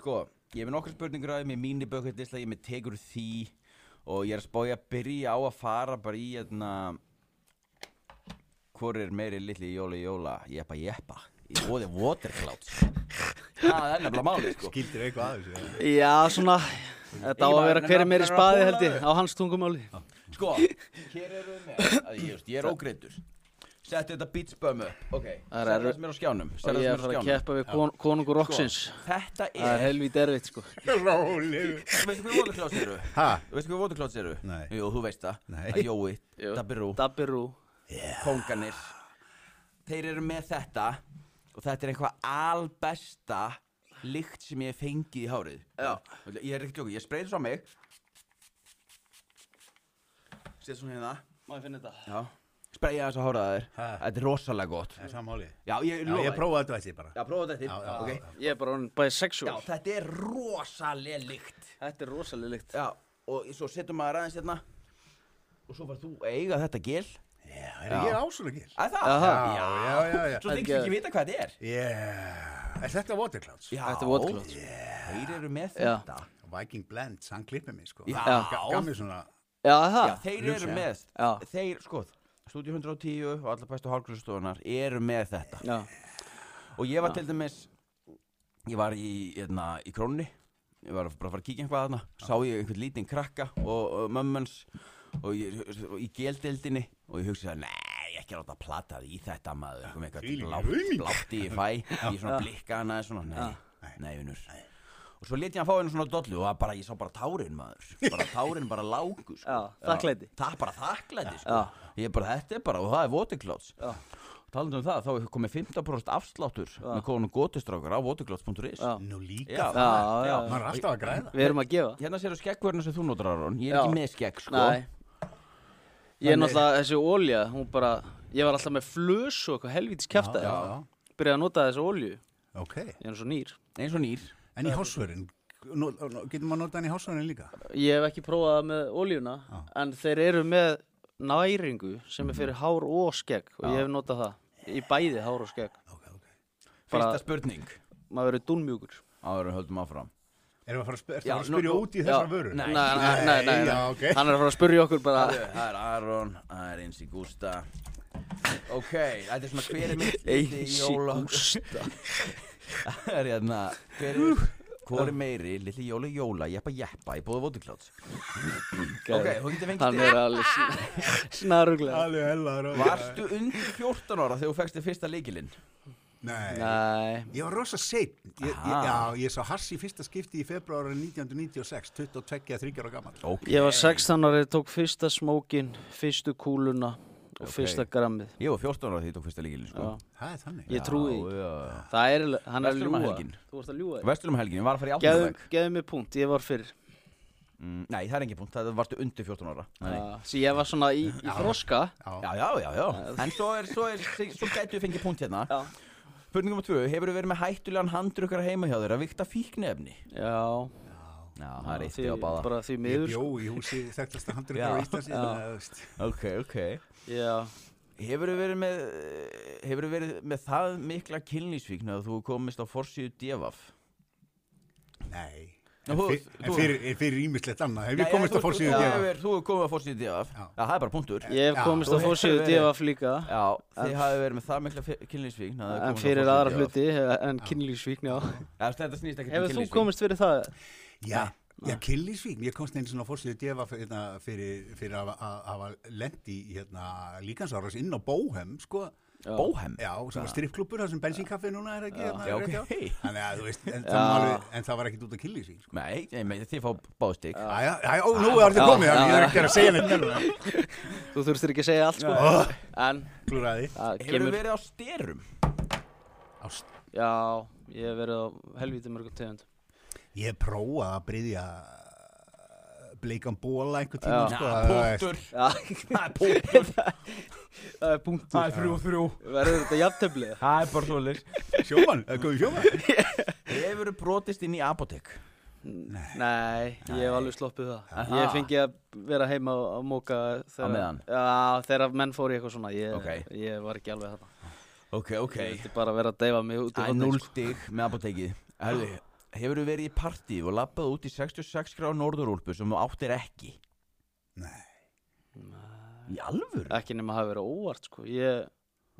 Sko, ég hef nokkar spurningur að með mínu bökutlisla, ég er með tekur því og ég er að spája að byrja á að fara bara í hérna hvor er meiri litli jóla jóla? Jeppa jeppa. Í bóði waterclouds. Það er nefnilega máli sko. Skildir eitthvað að þessu eða? Já, svona Þetta á að vera hver er meiri spaði held ég á hans tungumáli. Sko, hér eru við með að ég, ég er ógreittur settu þetta beatsbömmu ok, Það er það sem er á skjánum og ég það er er að fara að keppa við kon konungur rocksins þetta Það er er, helvít erfitt sko Rólegur veistu hvað waterclouds eru? Ha? veistu hvað waterclouds eru? Nei. jú, þú veist það, Nei. að Jói, Jú. Dabirú Dabirú konganir þeir eru með þetta og þetta er eitthvað albesta lykt sem ég hef fengið í hárið Já. ég er ekkert jók, ég spreið svo á mig set svona hérna Má ég finna þetta? já. Spreið þess að hára það þér. Þetta er rosalega gott. Það er sammáli já, ég Já, ég prófaði þetta þessi bara. Já, prófa þetta Já, já, ok. já, já. Ég er bara orðinn bisexual já, þetta er rosalega lykt Þetta er rosalega lykt já, og svo setur maður aðeins hérna. Og svo var þú eiga þetta gel. Já, er ég er ásvölu gil að það? Aha. Já, já, já, já svo þykist ekki vita hvað þetta er. Yeah Er þetta Waterclouds? já, Þetta er waterclouds. þeir eru með Já. þetta. Viking Blends, hann klippið mig sko. Já. Já, Já, það? Þeir eru já. með Já. Þeir, sko, Studio 110 og allar bestu hálfgrunnstofunar eru með þetta. Já, Og ég var til dæmis Ég var í, hérna, í krónni Ég var bara að fara að kíkja eitthvað þarna. Sá ég einhvern lítinn krakka og, og mömmans og, ég, og í geldildinni og ég hugsaði, nei, ekki rátt að plata í þetta maður. Eitthvað blátt, blátt í fæ. Ég svona blikka hana svona, nei, nei, unnur Og svo let ég hann fá henni svona dollu og það bara, ég sá bara tárin maður. Bara tárin bara lágu sko. Já, þakklæti. Það bara þakklæti sko. Ég bara, þetta er bara, og það er Já. Talandi um það, þá er komið 15% afsláttur með kóðunum gótistrákar á já. Nú líka Já, Já, já, já. Maður er alltaf að græða. Við erum að gefa. Hérna séu skeggverðina sem þú notar Aron. Ég er Já. ekki með skegg, sko. Nei. Ég er náttúrulega, þessi hún bara Ég var alltaf með flös og eitthvað helvítis já, Byrjaði að nota þessu olju ok. Ég er svo nýr. Eins og nýr En í hásvörin, getur maður notað hann í hásvörin líka? Ég hef ekki prófað það með oljuna Já. En þeir eru með næringu sem er fyrir hár og skegg Og Já. ég hef notað það Í bæði hár og skegg Ok, ok Bara- Fyrsta spurning Maður verður dúnmjúkur Áður en höldum áfram Erum við að fara að, Já, að, að spyrja nú- út í þessar vörur? Nei. Nei, nei, nei, nei, Já, nei. ok Hann er að fara að spurja okkur bara Það er Aron, það er eins í Gústa Ok, þetta er svona hver er mitt Eins liti í jóla Gústa. Það er hérna er Hvor er meiri, litli jóla jóla, jeppa jeppa í bóðu Waterclouds Ok, þú getur fengið Hann er alveg snaruglega Varstu undir 14 ára þegar þú fegst þér fyrsta leikilinn? Nei. Nei. Ég var rosa seitt ég, ég. Já, ég sá Hass í fyrsta skipti í februar 1996 22 eða 30 ára gammal Ok. Ég var 16 ára, ég tók fyrsta smókin, fyrstu kúluna og Ok. fyrsta grammið Ég var 14 ára þegar ég tók fyrsta leikilinn sko. Já. Það er þannig Ég trúi því. Já, já. Það er, hann er ljúga helgin. Þú varst að ljúga Vestlum helgin, ég var að fara í Geðu, áttundarveg geðu mig punkt, ég var fyrr mm, Nei, það er engin punkt, það varstu undir 14 ára Nei. Svo ég var svona í, í þroska Já, Já, já, já, En svo er, svo er, svo gætu við fengið punkt hérna Já, Spurning nummer tvö, hefur verið með hættulegan handrukkar heima hjá þér að vikta fíknefni? já Já, það er eitt því, á báða. Bara því Ég miður bjó sko. í húsi Já. á Íslandi Já. þannig að, veist, Ok, ok. Já, Hefur verið með Hefur verið með það mikla kynlýsvíkn að þú komist á forsíðu devaf? Nei. En, fyr, en fyrir, en fyrir ímislegt annað. Hef ég komist Já, gefa hefur- Þú hefur komið á forsíðu devaf Já. Já, það er bara punktur. Ég hef Já, komist hefur fórsíðu verið- divaf líka. Já, þið hafi verið með það mikla kynlýsvíkn En fyrir aðra hluti en kynlífsvíkn, já. Já, þetta snýst ekki Hefur þú komist fyrir það? Já, já Killisvík, ég komst einu svona fórsíðu gefa fyrir, hérna, fyrir, fyrir að að- að hafa lendi hérna, líkansáras inn á Bóhem sko. Já. Bóhem? Já, sem var strippklubur, það sem bensinkaffi núna er ekki hérna, Já, hjá. ok. Þannig að þú veist, en, alveg, en það var ekkit út af Killisvík sko. Nei, nei, nei, þið fá báðstík Já, já, nú er þetta komið, ég er ekki að segja meira Þú þurftir ekki að segja allt sko Já. En Klúraði Hefur kemur verið á styrum? Já, ég hef verið á helvíti mörgum tegund Ég hef prófað að bryðja bleikan bóla einhvern tíma sko, það er- punktur. Það er punktur. Það er Það er þrjú þrjú. Verður þetta jafntöflið? Það er bara svoleiðis. Sjómann, eða góði sjómann. Hefur brotist inn í apotek? Nei, ég hef alveg sloppið það. Aha. Ég fengi að vera heima að móka þegar, menn fór í eitthvað svona. Ég, Ok. ég var ekki alveg þarna. Ok, ok. Ég vildi bara vera að deyfa mig út í Það er núl sko. stig með apotekið Hefur verið í partí og labbað út í 66 gráð norðurúlpu sem þú áttir ekki? Nei. Í alvöru? Ekki nema að hafa verið óvart sko Ég,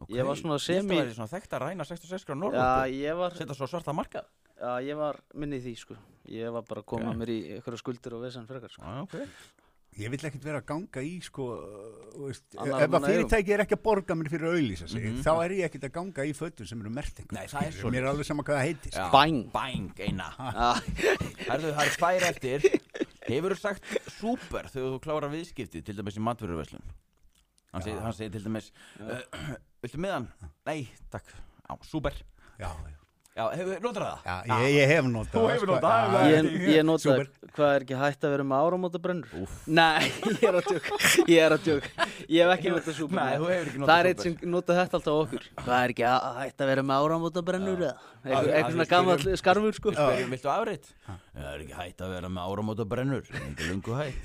Ok. ég var svona semi- það er svona þekkt að ræna 66 gráð já, norðurúlpu ég var Setta svo svarta markað Já, ég var minnið því sko Ég var bara að koma Ok. mér í einhverja skuldir og vesan frekar sko Já, ok Ég vil ekkert vera að ganga í sko, uh, veist, ef að fyrirtæki er ekki að borga mér fyrir að auðlýsa sig, Mhm. þá er ég ekkert að ganga í fötum sem eru mert einhver. Nei, það er svo Mér er alveg sama hvað það heitir. Já. Bang. Bang, eina Já, Herðu, það er tvær eftir Hefur þú sagt super þegar þú klárar viðskipti til dæmis í matvöruverslun Hann segir, hann segir til dæmis uh, Viltu miðan? Nei, takk Já, super Já, já. Já, hefur, notar það? Já, ég, ég hef notað Þú hefur sko. notað ég, ég nota Súper. Hvað er ekki hægt að vera með áramótabrennur? Nei, ég er að tjók Ég er að tjók Ég hef ekki notað súper. Nei, þú hefur ekki notað Það er eitt súper. sem nota þetta alltaf okkur. Hvað er ekki að- hægt að vera með áramótabrennur Eitthvað svona gammal skarfur sko. Spyrjum, viltu afrið? Það er ekki hægt að vera með áramóta brennur Það er ekki lungu hægt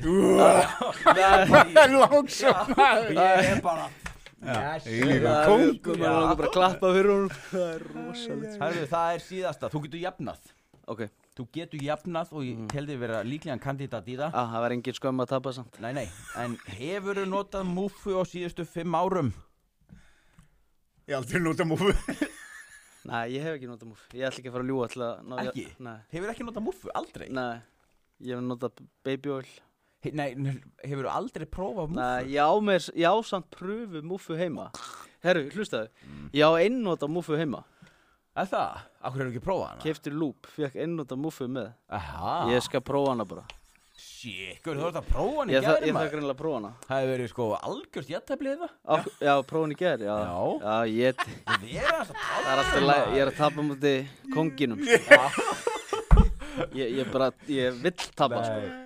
Ég Yes líka Það er bara að klappa fyrir hún Það er rosalegt. Herðu, það er síðasta. Þú getur jafnað. Ok, Þú getur jafnað og ég teldi vera líklegan kandidat í það. Ah, það var engin skömm að tapa samt. Nei, nei, en hefur þú notað múfu á síðustu fimm árum? Ég hef aldrei notað múfu. Nei, ég hef ekki notað múf Ég ætla ekki að fara að ljúga til að ná Ekki? Nei, Hefur ekki notað múfu? Aldrei? nei. Ég hef notað baby oil nei, hefur þú aldrei prófað múfu? Nei, ég á, mér, ég á samt pröfu múfu heima Herru, hlustaðu Ég á einnota múfu heima Er það? Akkur hefur ekki prófað hana? Kefti lúp, fekk einnota múfu með Aha Ég skal prófa hana bara Shit, þú ert að prófa hana í þa gæri ég þarf maður greinilega að prófa hana Það hefur verið sko algjörst jættæflið það á, Já, prófa hana í gær Já, Já. já ég, það er alltaf læg Ég er að tapa múti konginum sko. ég, ég bara, ég vill tapa sko.